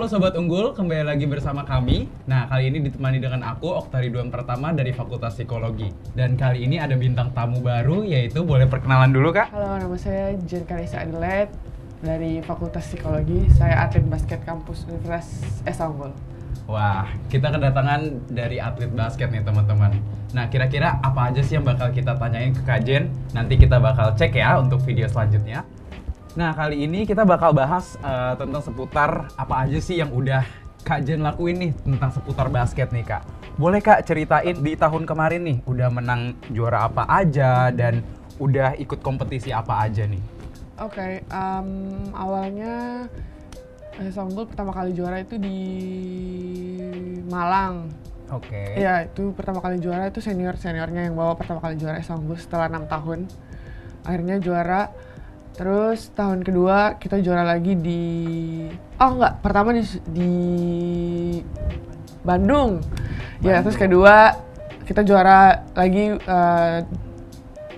Halo Sobat Unggul, kembali lagi bersama kami. Nah, kali ini ditemani dengan aku, Okta Ridwan Pertama dari Fakultas Psikologi. Dan kali ini ada bintang tamu baru, yaitu boleh perkenalan dulu Kak? Halo, nama saya Jen Karisa Adelaide dari Fakultas Psikologi. Saya atlet basket kampus Universitas Esa Unggul. Wah, kita kedatangan dari atlet basket nih teman-teman. Nah, kira-kira apa aja sih yang bakal kita tanyain ke Kak Jen? Nanti kita bakal cek ya untuk video selanjutnya. Nah, kali ini kita bakal bahas uh, tentang seputar apa aja sih yang udah Kak Jen lakuin nih tentang seputar basket nih Kak. Boleh Kak ceritain di tahun kemarin nih udah menang juara apa aja dan udah ikut kompetisi apa aja nih? Oke, okay, um, awalnya Esa Unggul pertama kali juara itu di Malang. Oke. Okay. Iya, itu pertama kali juara itu senior seniornya yang bawa pertama kali juara Esa Unggul setelah enam tahun. Akhirnya juara Terus tahun kedua kita juara lagi di oh enggak, pertama di di Bandung. Bandung. Ya, terus kedua kita juara lagi uh,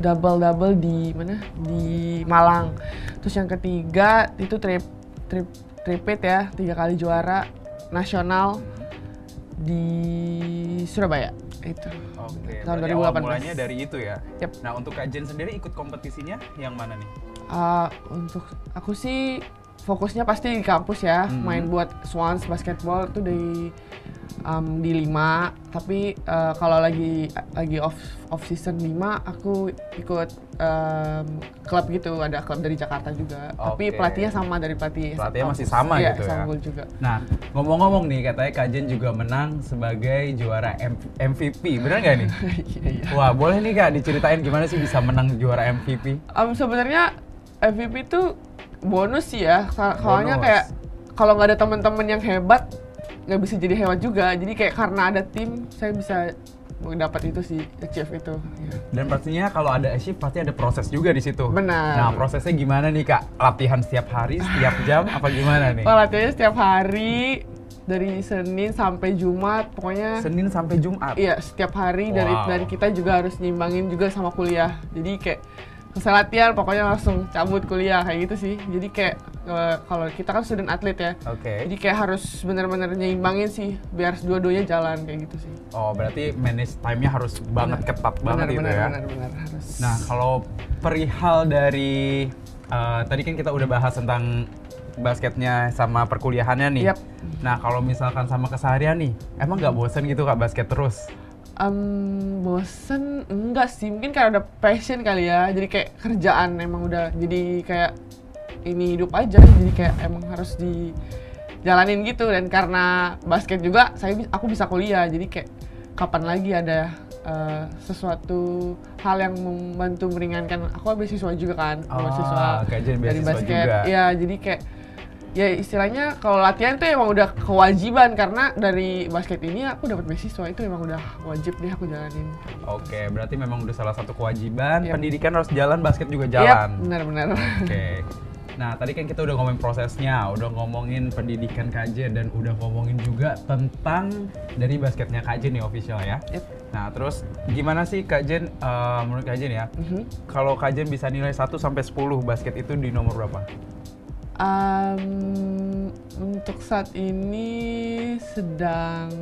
double double di mana? Di Malang. Terus yang ketiga itu trip trip tripit ya, tiga kali juara nasional di Surabaya itu. Oke. Tahun 2018. Mulanya dari itu ya. Yep. Nah, untuk Kak Jen sendiri ikut kompetisinya yang mana nih? Uh, untuk aku sih fokusnya pasti di kampus ya, hmm. main buat Swans basketball itu di um, di lima. Tapi uh, kalau lagi lagi off off season lima, aku ikut um, klub gitu, ada klub dari Jakarta juga. Okay. Tapi pelatihnya sama dari pelatih. Pelatihnya masih sama ya, gitu ya. juga. Nah, ngomong-ngomong nih, katanya Kajen juga menang sebagai juara M MVP, benar nggak nih? Iya, iya. Wah, boleh nih kak diceritain gimana sih bisa menang juara MVP? Um, Sebenarnya MVP itu bonus sih ya. Soalnya kayak kalau nggak ada teman-teman yang hebat nggak bisa jadi hebat juga. Jadi kayak karena ada tim saya bisa dapat itu sih achieve itu ya. dan pastinya kalau ada achieve pasti ada proses juga di situ. Benar. Nah prosesnya gimana nih kak? Latihan setiap hari setiap jam apa gimana nih? Oh, latihannya setiap hari dari Senin sampai Jumat pokoknya Senin sampai Jumat? Iya setiap hari wow. dari dari kita juga harus nyimbangin juga sama kuliah. Jadi kayak selesai latihan pokoknya langsung cabut kuliah kayak gitu sih jadi kayak uh, kalau kita kan student atlet ya okay. jadi kayak harus benar-benar nyimbangin sih biar dua-duanya jalan kayak gitu sih oh berarti manage time-nya harus banget ketat banget benar, gitu ya benar, benar, harus. nah kalau perihal dari uh, tadi kan kita udah bahas tentang basketnya sama perkuliahannya nih. Yep. Nah kalau misalkan sama keseharian nih, emang nggak bosen gitu kak basket terus? Um, bosen? Enggak sih mungkin karena ada passion kali ya. Jadi kayak kerjaan emang udah jadi kayak ini hidup aja. Jadi kayak emang harus dijalanin gitu. Dan karena basket juga saya aku bisa kuliah. Jadi kayak kapan lagi ada uh, sesuatu hal yang membantu meringankan. Aku beasiswa juga kan oh, beasiswa dari basket. juga. ya jadi kayak ya istilahnya kalau latihan tuh emang udah kewajiban karena dari basket ini aku dapat beasiswa itu emang udah wajib deh aku jalanin. Oke, berarti memang udah salah satu kewajiban. Yep. Pendidikan harus jalan, basket juga jalan. Yep, benar-benar. Oke. Nah, tadi kan kita udah ngomongin prosesnya, udah ngomongin pendidikan KJ dan udah ngomongin juga tentang dari basketnya KJ nih official ya. Yep. Nah, terus gimana sih Kak Jen uh, menurut Kak Jen ya? Mm -hmm. Kalau Kak Jen bisa nilai 1 sampai 10 basket itu di nomor berapa? Um, untuk saat ini sedang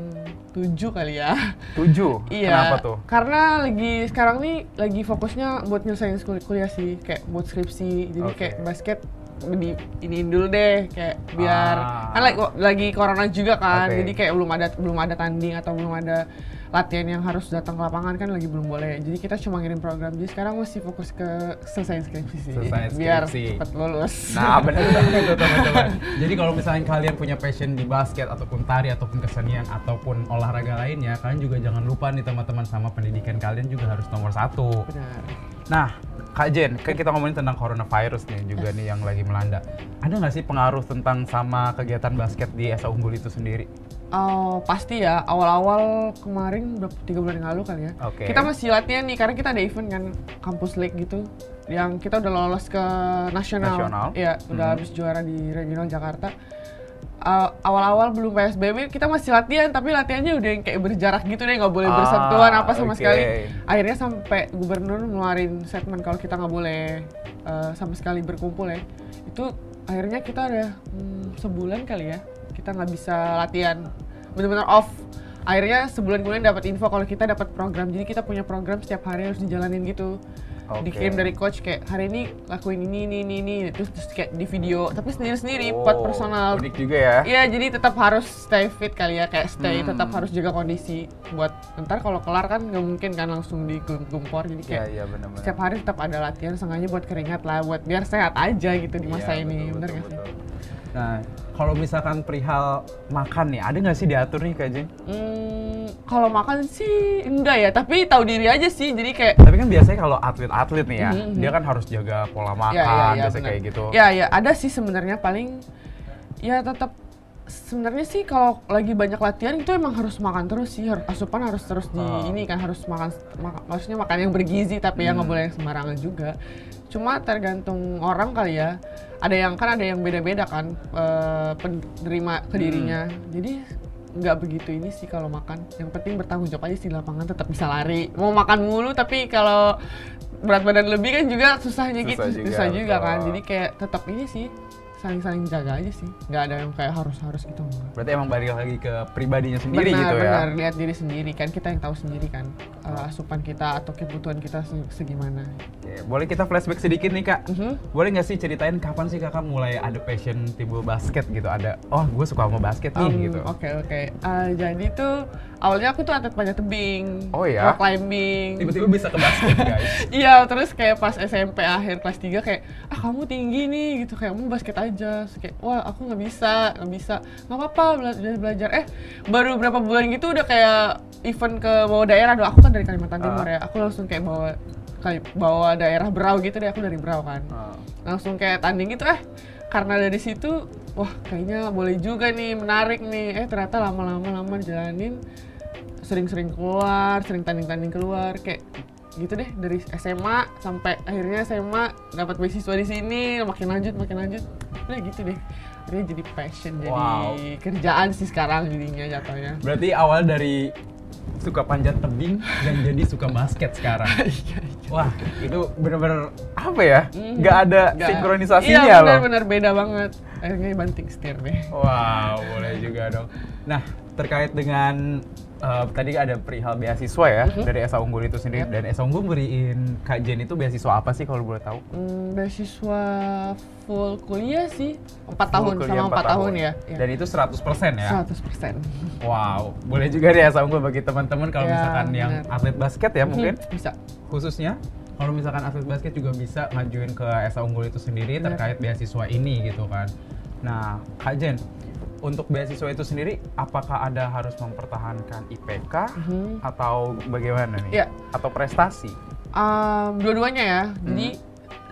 tujuh kali ya. Tujuh? iya. Kenapa tuh? Karena lagi sekarang nih lagi fokusnya buat nyelesain kuliah sih, kayak buat skripsi. Jadi okay. kayak basket lebih ini dulu deh kayak biar ah. kan lagi, lagi corona juga kan okay. jadi kayak belum ada belum ada tanding atau belum ada latihan yang harus datang ke lapangan kan lagi belum boleh. Jadi kita cuma ngirim program. Jadi sekarang mesti fokus ke selesai skripsi sih. Selesai skripsi. Biar cepat lulus. Nah, benar banget tuh teman-teman. Jadi kalau misalnya kalian punya passion di basket ataupun tari ataupun kesenian ataupun olahraga lainnya, kalian juga jangan lupa nih teman-teman sama pendidikan kalian juga harus nomor satu. Benar. Nah, Kak Jen, kan kita ngomongin tentang coronavirus nih juga nih yang lagi melanda. Ada nggak sih pengaruh tentang sama kegiatan basket di Esa Unggul itu sendiri? Oh, pasti ya. Awal-awal kemarin udah tiga bulan yang lalu kali ya. Okay. Kita masih latihan nih karena kita ada event kan kampus league gitu. Yang kita udah lolos ke nasional. Nasional. Iya, udah hmm. habis juara di regional Jakarta. Uh, awal-awal belum PSBB kita masih latihan tapi latihannya udah yang kayak berjarak gitu deh nggak boleh ah, bersentuhan apa sama okay. sekali akhirnya sampai gubernur ngeluarin statement kalau kita nggak boleh uh, sama sekali berkumpul ya itu akhirnya kita ada hmm, sebulan kali ya kita nggak bisa latihan bener-bener off akhirnya sebulan kemudian dapat info kalau kita dapat program jadi kita punya program setiap hari harus dijalanin gitu Oke. dikirim dari coach kayak hari ini lakuin ini ini ini, ini. terus terus kayak di video tapi sendiri sendiri buat Oh, personal Unik juga ya. Iya, jadi tetap harus stay fit kali ya, kayak stay, Hmm. tetap harus jaga kondisi. Buat ntar kalau kelar kan nggak mungkin kan langsung digumpor, jadi kayak iya benar-benar. setiap hari tetap ada latihan, sengaja buat keringat lah, buat biar sehat aja gitu di masa Iya, ini, betul, bener betul, gak sih? betul. Nah, kalau misalkan perihal makan nih, ada nggak sih diatur nih Kak Jen? Hmm, kalau makan sih enggak ya, tapi tahu diri aja sih, jadi kayak Tapi kan biasanya kalau atlet-atlet nih ya, Mhm, dia kan harus jaga pola makan, ya, ya, ya, biasa bener. kayak gitu. Ya, ya, ada sih sebenarnya paling ya tetap sebenarnya sih kalau lagi banyak latihan itu emang harus makan terus sih asupan harus terus di Oh. ini kan harus makan mak- maksudnya makan yang bergizi tapi ya nggak Hmm. boleh yang sembarangan juga. Cuma tergantung orang kali ya. Ada yang kan ada yang beda-beda kan eh, penerima ke Hmm. dirinya jadi nggak begitu ini sih kalau makan. Yang penting bertanggung jawab aja sih di lapangan tetap bisa lari. Mau makan mulu tapi kalau berat badan lebih kan juga susahnya Susah gitu juga, susah juga kan. jadi kayak tetap ini sih saling-saling jaga aja sih nggak ada yang kayak harus-harus gitu. Berarti emang balik lagi ke pribadinya sendiri benar gitu ya. benar lihat diri sendiri kan kita yang tahu sendiri kan uh, asupan kita atau kebutuhan kita se- segimana Oke, boleh kita flashback sedikit nih Kak? Mhm. Boleh nggak sih ceritain kapan sih kakak mulai ada passion timbul basket gitu? Ada, oh gue suka sama basket nih Um, gitu. oke oke Uh, jadi tuh awalnya aku tuh atlet panjat tebing Oh ya? rock climbing Tiba-tiba bisa ke basket guys. Iya, terus kayak pas SMP akhir kelas 3 kayak ah kamu tinggi nih gitu kayak mau basket aja. Terus kayak wah aku nggak bisa, nggak bisa. nggak apa-apa belajar belajar. Eh baru berapa bulan gitu udah kayak event ke bawah daerah doh. Aku kan dari Kalimantan Timur Ah. ya. Aku langsung kayak bawa kali bawa daerah Berau gitu deh. Aku dari Berau kan. Oh. Langsung kayak tanding gitu eh karena dari situ wah kayaknya boleh juga nih menarik nih. Eh ternyata lama-lama lama jalanin sering-sering keluar, sering tanding-tanding keluar kayak gitu deh dari SMA sampai akhirnya SMA dapat beasiswa di sini makin lanjut makin lanjut udah gitu deh akhirnya jadi passion jadi Wow. kerjaan sih sekarang jadinya jatuhnya Berarti awal dari suka panjat tebing dan jadi suka basket sekarang. Wah, itu bener-bener apa ya? Mhm. Nggak ada Nggak- sinkronisasinya iya, loh. benar-benar beda banget akhirnya banting setir deh Wow, boleh juga dong. Nah, terkait dengan eh, tadi ada perihal beasiswa ya Mhm. dari Esa Unggul itu sendiri Yap. dan Esa Unggul beriin Kak Jen itu beasiswa apa sih kalau boleh tahu? hmm, beasiswa full kuliah sih empat Full tahun sama empat empat tahun, ya, ya. Dan itu 100% ya? 100% Wow, boleh juga deh Esa Unggul bagi teman-teman kalau Ya, misalkan yang benar. atlet basket ya mungkin Hmm, bisa khususnya kalau misalkan atlet basket juga bisa ngajuin ke Esa Unggul itu sendiri Benar. terkait beasiswa ini gitu kan. Nah, Kak Jen, untuk beasiswa itu sendiri apakah ada harus mempertahankan IPK Mhm. atau bagaimana nih? Iya. Atau prestasi? Um, dua-duanya ya. Hmm. Jadi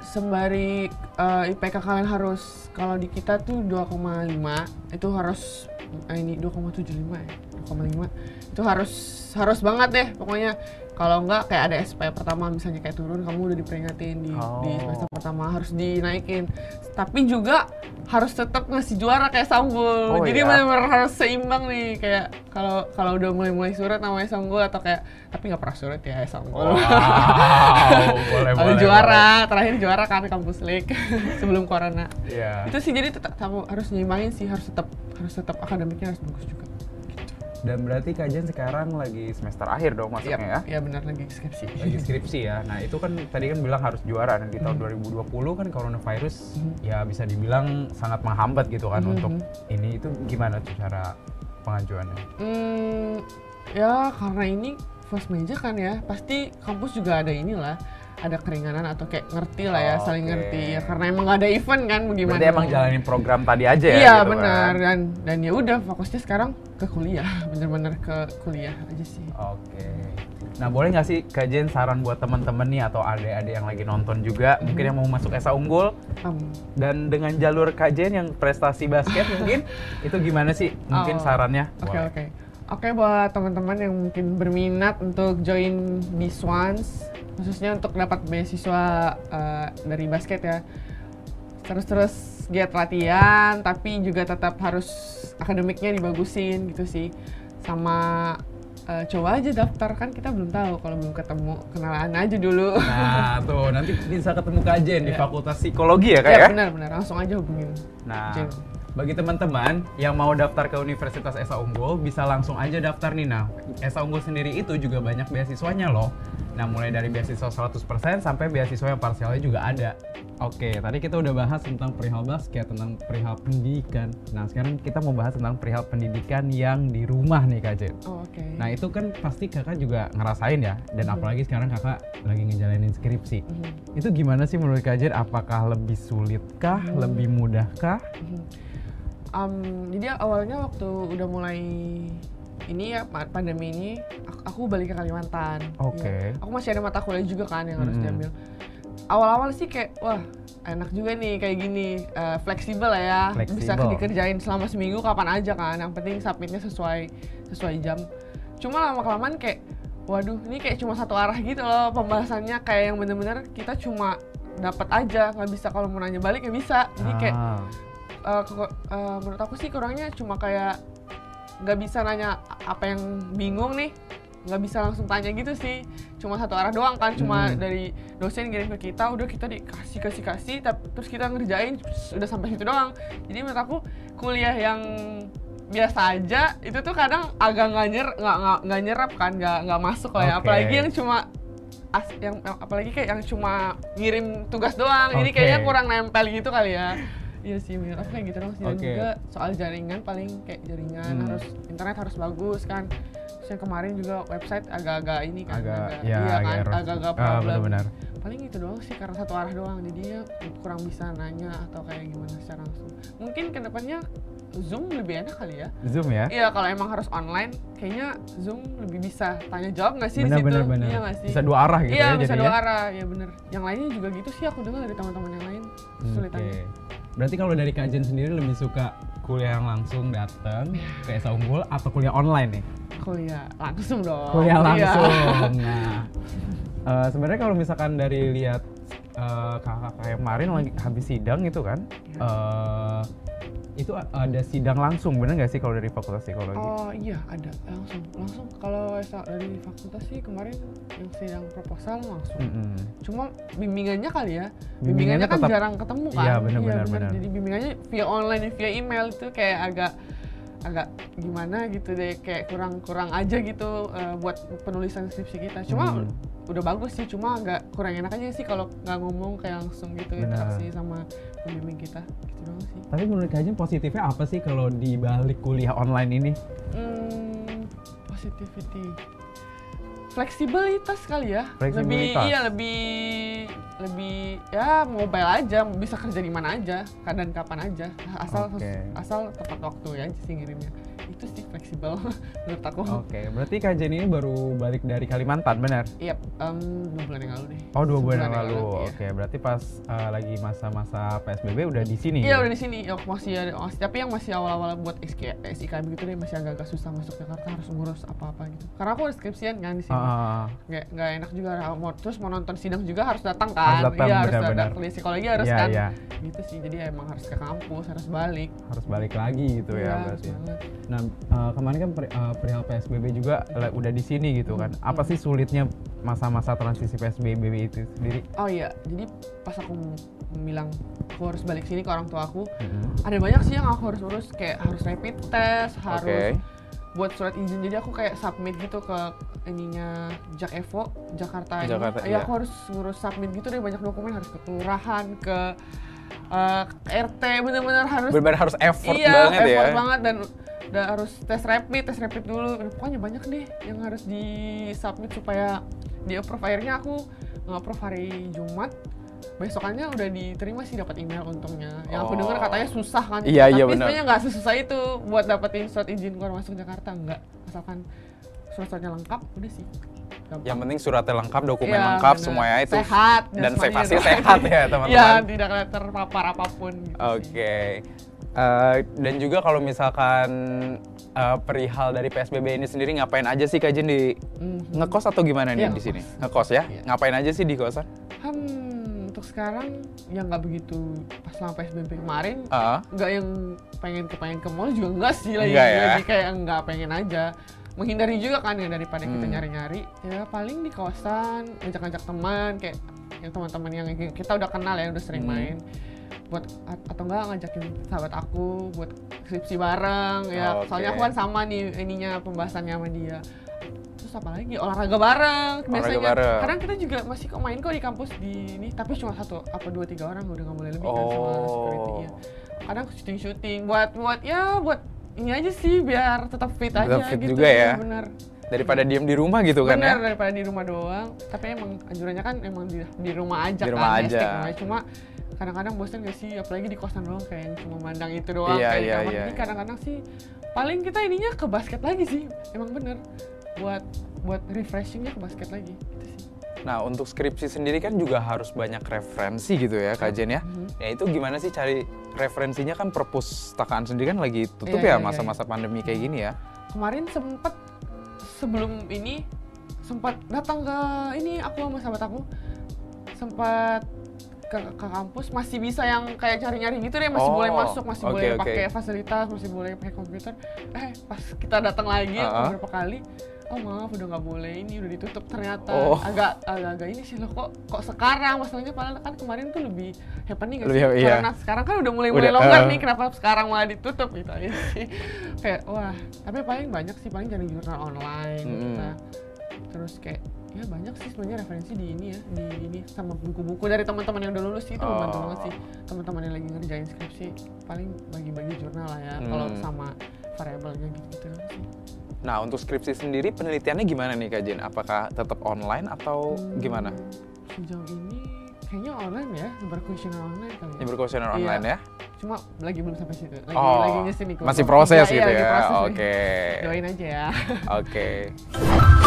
sembari uh, IPK kalian harus kalau di kita tuh 2,5 itu harus eh, ini 2,75 ya. 2,5 itu harus harus banget deh pokoknya kalau enggak kayak ada SP pertama misalnya kayak turun kamu udah diperingatin di, di Oh. semester pertama harus dinaikin tapi juga harus tetap ngasih juara kayak Sanggul Oh, jadi iya? benar-benar harus seimbang nih kayak kalau kalau udah mulai-mulai surat namanya Sanggul atau kayak tapi nggak pernah surat ya Sanggul Wow, boleh Lalu boleh. juara, terakhir juara kan kampus League sebelum corona. Iya. Itu sih jadi tetap harus nyimbangin sih, harus tetap harus tetap akademiknya harus bagus juga. Dan berarti Kak Jen sekarang lagi semester akhir dong masuknya ya? Iya benar lagi skripsi. lagi skripsi ya. Nah itu kan tadi kan bilang harus juara dan di tahun Hmm. 2020 kan coronavirus Mhm. ya bisa dibilang sangat menghambat gitu kan Mhm. untuk ini itu gimana tuh cara pengajuannya? Hmm, ya karena ini first major kan ya, pasti kampus juga ada inilah, ada keringanan atau kayak ngerti lah ya, saling Oke. ngerti ya. Karena emang gak ada event kan, bagaimana? Berarti emang jalanin program tadi aja ya? Iya gitu benar kan? dan dan ya udah fokusnya sekarang ke kuliah, bener-bener ke kuliah aja sih. Oke. Nah boleh nggak sih Kak Jen saran buat teman-teman nih atau adik-adik yang lagi nonton juga mungkin Mhm. yang mau masuk ESA Unggul Um, dan dengan jalur Kak Jen yang prestasi basket mungkin itu gimana sih mungkin Oh, sarannya? Oke Boleh. oke. Oke buat teman-teman yang mungkin berminat untuk join di Swans, khususnya untuk dapat beasiswa uh, dari basket ya. Terus-terus giat latihan, tapi juga tetap harus akademiknya dibagusin gitu sih. Sama uh, coba aja daftar kan kita belum tahu kalau belum ketemu kenalan aja dulu. Nah tuh nanti bisa ketemu Kak Jen di Iya. Fakultas Psikologi ya Kak ya ya? benar-benar langsung aja hubungin. Nah, Jen. Bagi teman-teman yang mau daftar ke Universitas Esa Unggul bisa langsung aja daftar nih. Nah, Esa Unggul sendiri itu juga banyak beasiswanya loh. Nah, mulai dari beasiswa 100% sampai beasiswa yang parsialnya juga ada. Oke, tadi kita udah bahas tentang perihal basket, tentang perihal pendidikan. Nah, sekarang kita mau bahas tentang perihal pendidikan yang di rumah nih Kak Jen. Oh, oke. Nah, itu kan pasti kakak juga ngerasain ya. Dan Mhm. apalagi sekarang kakak lagi ngejalanin skripsi. Mhm, Itu gimana sih menurut Kak Jen? Apakah lebih sulitkah? Hmm. Lebih mudahkah? mhm. Am, jadi awalnya waktu udah mulai ini ya pa- pandemi ini aku, balik ke Kalimantan. Oke. Iya. Aku masih ada mata kuliah juga kan yang harus Mhm. diambil. Awal-awal sih kayak wah enak juga nih kayak gini eh, fleksibel lah ya bisa Fleksibel. dikerjain selama seminggu kapan aja kan yang penting submitnya sesuai sesuai jam cuma lama kelamaan kayak waduh ini kayak cuma satu arah gitu loh pembahasannya kayak yang bener-bener kita cuma dapat aja nggak bisa kalau mau nanya balik nggak bisa jadi kayak Ah, ke- eh, menurut aku sih kurangnya cuma kayak nggak bisa nanya apa yang bingung nih nggak bisa langsung tanya gitu sih cuma satu arah doang kan cuma Hmm. dari dosen ngirim ke kita udah kita dikasih kasih kasih tapi terus kita ngerjain udah sampai situ doang jadi menurut aku kuliah yang biasa aja itu tuh kadang agak nggak nyer nggak nyerap kan nggak nggak masuk lah ya Oke. apalagi yang cuma as yang apalagi kayak yang cuma ngirim tugas doang jadi Oke. kayaknya kurang nempel gitu kali ya iya sih menurut aku kayak gitu dong sih. Dan Oke. juga soal jaringan paling kayak jaringan Hmm. harus internet harus bagus kan. Terus yang kemarin juga website agak-agak ini kan agak ya iya agak kan agak-agak Ah, problem. benar-benar. paling itu doang sih karena satu arah doang. Jadinya kurang bisa nanya atau kayak gimana secara langsung. Mungkin ke depannya zoom lebih enak kali ya Zoom ya? iya kalau emang harus online kayaknya zoom lebih bisa tanya jawab nggak sih di Benar situ benar benar. iya nggak sih Bisa dua arah gitu iya ya bisa jadi dua ya. arah ya bener yang lainnya juga gitu sih aku dengar dari teman-teman yang lain Oke. kesulitannya Berarti kalau dari kajian sendiri lebih suka kuliah yang langsung datang ke Esa Unggul atau kuliah online nih? kuliah langsung dong kuliah Iya. langsung. Nah, eh, sebenarnya kalau misalkan dari lihat kakak kayak kemarin lagi habis sidang itu kan, Iya. eh, itu ada sidang langsung, bener nggak sih kalau dari Fakultas Psikologi? Oh iya ada langsung langsung kalau dari fakultas sih kemarin yang sidang proposal langsung. Mm-mm. Cuma bimbingannya kali ya, Bimbingannya bimbingannya, kan tetap- jarang ketemu kan. Iya, benar, benar, benar. Jadi bimbingannya via online, via email itu kayak agak agak gimana gitu deh, kayak kurang kurang aja gitu eh, buat penulisan skripsi kita. Cuma Hmm. Udah bagus sih, cuma agak kurang enak aja sih kalau nggak ngomong kayak langsung gitu Benar. interaksi sama pembimbing kita. Gitu doang sih. Tapi menurut kajian positifnya apa sih kalau di balik kuliah online ini? Hmm, positivity. Fleksibilitas kali ya. Fleksibilitas. Lebih iya lebih lebih ya mobile aja, bisa kerja di mana aja, kapan kapan aja. Asal Oke. asal tepat waktu ya sih ngirimnya. Itu sih fleksibel menurut aku. Oke, berarti kajian ini baru balik dari Kalimantan, benar? Iya, em, dua bulan yang lalu deh. Oh dua bulan yang lalu. iya. Oke, berarti pas uh, lagi masa-masa PSBB udah di sini. Iya udah di sini. Ya, masih ada, masih, tapi yang masih awal-awal buat SIKM gitu deh masih agak-agak susah masuk Jakarta harus ngurus apa-apa gitu. Karena aku ada skripsian kan di sini. Ah, nggak nggak enak juga mau terus mau nonton sidang juga harus datang kan Harus datang, iya harus datang psikologi harus Iya, kan iya. gitu sih jadi emang harus ke kampus harus balik harus balik lagi gitu Iya, ya harus berarti. banget. Nah, uh, kemarin kan peri- uh, perihal PSBB juga lah, udah di sini gitu kan. Hmm. Apa sih sulitnya masa-masa transisi PSBB itu sendiri? oh iya jadi pas aku bilang aku harus balik sini ke orang tua aku Mm-hmm. ada banyak sih yang aku harus urus kayak harus rapid test harus Oke. buat surat izin jadi aku kayak submit gitu ke ininya Jak Evo Jakarta ini Jakarta, Iya, aku harus ngurus submit gitu deh banyak dokumen harus ke kelurahan ke eh, ke RT bener-bener harus Benar-benar harus effort iya, banget ya. effort banget dan udah harus tes rapid, tes rapid dulu. Pokoknya banyak deh yang harus di submit supaya di approve akhirnya aku nge-approve hari Jumat. Besokannya udah diterima sih dapat email untungnya. Yang aku Oh. dengar katanya susah kan. Iya, iya, Tapi benar. sebenarnya nggak sesusah itu buat dapetin surat izin keluar masuk Jakarta enggak. Asalkan surat-suratnya lengkap udah sih. Gampang. Yang penting suratnya lengkap, dokumen Iya, lengkap, benar. semuanya itu. sehat dan semuanya pasti sehat ya, teman-teman. Iya, tidak terpapar apa pun gitu sih. Eh, dan juga kalau misalkan eh, perihal dari PSBB ini sendiri ngapain aja sih kajian di Mhm. ngekos atau gimana nih Iya, di sini? ngekos. Ya? Iya. Ngapain aja sih di kosan? Hmm, untuk sekarang yang nggak begitu pas selama PSBB kemarin Ah, nggak yang pengen ke pengen ke mall juga enggak sih lagi Enggak ya? lagi kayak nggak pengen aja menghindari juga kan ya daripada kita Hmm. nyari-nyari ya paling di kawasan ngajak-ngajak teman kayak yang teman-teman yang kita udah kenal ya udah sering Hmm. main buat atau enggak ngajakin sahabat aku buat skripsi bareng ya Oke. soalnya aku kan sama nih ininya pembahasannya sama dia terus apa lagi olahraga bareng biasanya bareng. kadang kita juga masih kok main kok di kampus di ini tapi cuma satu apa dua tiga orang udah nggak boleh lebih kan sama Oh. security ya kadang syuting syuting buat buat ya buat ini aja sih biar tetap fit Tetap aja fit gitu juga ya. bener Daripada diem di rumah gitu kan bener ya? daripada di rumah doang tapi emang anjurannya kan emang di, di rumah aja Di rumah kan aja. namanya. cuma kadang-kadang bosan gak sih apalagi di kosan doang kayak yang cuma mandang itu doang Iya, kayak iya, iya, jadi iya. kadang-kadang sih paling kita ininya ke basket lagi sih emang bener buat buat refreshingnya ke basket lagi gitu sih Nah, untuk skripsi sendiri kan juga harus banyak referensi gitu ya, Kak Jen ya. Mhm. Ya itu gimana sih cari referensinya kan perpustakaan sendiri kan lagi tutup Iya, ya iya, masa-masa pandemi kayak gini ya. kemarin sempet sebelum ini sempat datang ke ini aku sama sahabat aku sempat ke, ke kampus masih bisa yang kayak cari-nyari gitu deh masih Oh, boleh masuk masih oke, boleh oke. pakai fasilitas masih boleh pakai komputer eh pas kita datang lagi Uh-uh. beberapa kali oh maaf udah nggak boleh ini udah ditutup ternyata Oh. agak agak agak ini sih loh kok kok sekarang masalahnya padahal kan kemarin tuh lebih happening gak Lebih sih hap- iya. karena sekarang kan udah mulai mulai Udah, longgar uh. nih kenapa sekarang malah ditutup gitu aja sih kayak wah tapi paling banyak sih paling cari jurnal online Mm-mm. kita terus kayak ya banyak sih sebenarnya referensi di ini ya di ini sama buku-buku dari teman-teman yang udah lulus sih itu membantu Oh. banget sih teman-teman yang lagi ngerjain skripsi paling bagi-bagi jurnal lah ya kalau Hmm. sama variabelnya gitu gitu sih Nah, untuk skripsi sendiri penelitiannya gimana nih Kak Jen? Apakah tetap online atau Hmm, gimana? sejauh ini kayaknya online ya berkuesioner online kali ya berkuesioner Iya. online ya? cuma lagi belum sampai situ lagi oh, lagi nyusun nih masih proses tiga, gitu iya, ya? proses nih. Oke. doain aja ya Oke.